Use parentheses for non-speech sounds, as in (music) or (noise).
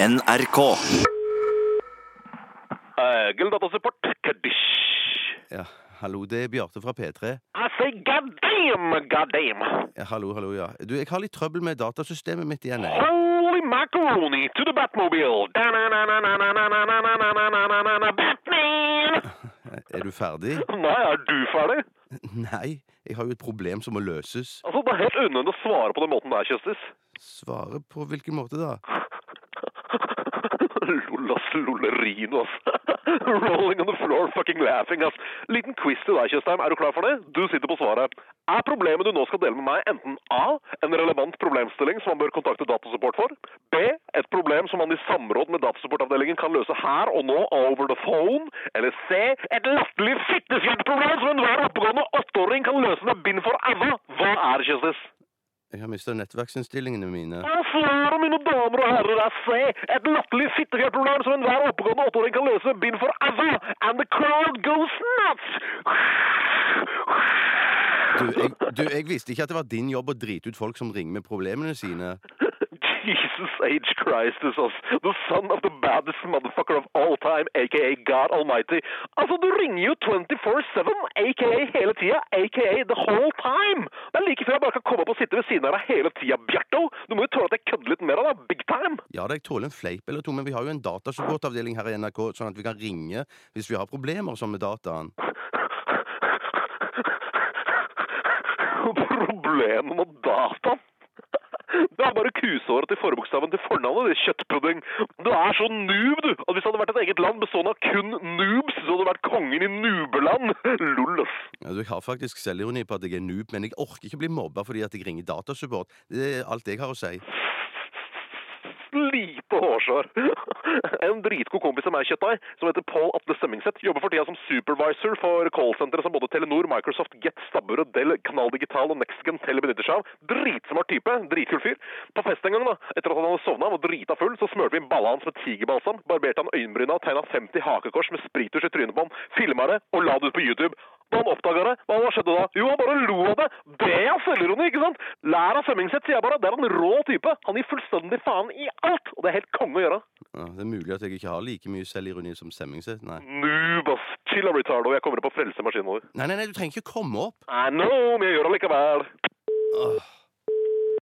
NRK. Egil datasupport. Kaddish. Ja, hallo, det er Bjarte fra P3. I say goddamn, goddamn. Ja, hallo, hallo, ja. Du, jeg har litt trøbbel med datasystemet mitt igjen, jeg. Holy macaroni to the Batmobile. Batman! Er du ferdig? Nei, er du ferdig? Nei, jeg har jo et problem som må løses. Altså, Det er helt unødvendig å svare på den måten der, Kjøstis. Svare på hvilken måte da? Lollas lollerino, ass. (laughs) Rolling on the floor, fucking laughing, ass. Liten quiz til deg, Tjøstheim. Er du klar for det? Du sitter på svaret. Er problemet du nå skal dele med meg enten A. En relevant problemstilling som man bør kontakte datasupport for. B. Et problem som man i samråd med datasupportavdelingen kan løse her og nå over the phone. Eller C. Et latterlig fittefjertproblem som enhver oppegående åtteåring kan løse med bind for æva. Hva er det, Kjøstis? Jeg har mistet nettverksinnstillingene mine. Og svaret, mine damer og herrer, er C. Et latterlig fittefjertproblem som enhver oppegående åtteåring kan løse med bind for æva. And the crowd goes nuts! Du jeg, du, jeg visste ikke at det var din jobb å drite ut folk som ringer med problemene sine. (laughs) Jesus H. Christ the son of the baddest motherfucker of all time, aka God Almighty. Altså, du ringer jo 24-7, aka hele tida, aka the whole time. Det er like før jeg bare kan komme opp og sitte ved siden av deg hele tida, Bjarto. Du må jo tåle at jeg kødder litt mer av deg, big time. Ja jeg tåler en fleip eller to, men vi har jo en datasupportavdeling her i NRK, sånn at vi kan ringe hvis vi har problemer sånn med dataen. (laughs) Problemet med dataen? Er til forbokstaven til fornavnet, det kjøttpudding. Du er så noob, du, at hvis det hadde vært et eget land bestående av kun noobs, så hadde du vært kongen i nubeland. Lol, ass. Ja, du, jeg har faktisk selvironi på at jeg er noob, men jeg orker ikke bli mobba fordi at jeg ringer datasupport. Det er alt jeg har å si. Lite hårsår. En dritgod kompis av meg, Kjøttdeig, som heter Paul Atle Stemmingseth, jobber for tida som supervisor for callsentre som både Telenor, Microsoft, Get, Stabburet, Dell, Kanal Digital og NextGen Tele benytter seg av. Dritsmart type. Dritkul fyr. På fest en gang, da, etter at han hadde sovna og drita full, så smurte vi inn balla hans med tigerbalsam, barberte han øyenbryna og tegna 50 hakekors med sprittusj i trynet på ham, filma det og la det ut på YouTube. Da han oppdaga det, hva skjedde da? Jo, han bare lo av det! Det er selvironi, ikke sant? Lær av Semmingseth, sier jeg bare. Det er en rå type. Han gir fullstendig faen i alt! Og det er helt konge å gjøre. Ja, det er mulig at jeg ikke har like mye selvironi som Semmingset. Nei. Nubas. Chill av retardo. Jeg kommer opp og frelser maskinen vår. nei, nei, nei, du trenger ikke komme opp. I know, men jeg gjør det likevel. Åh.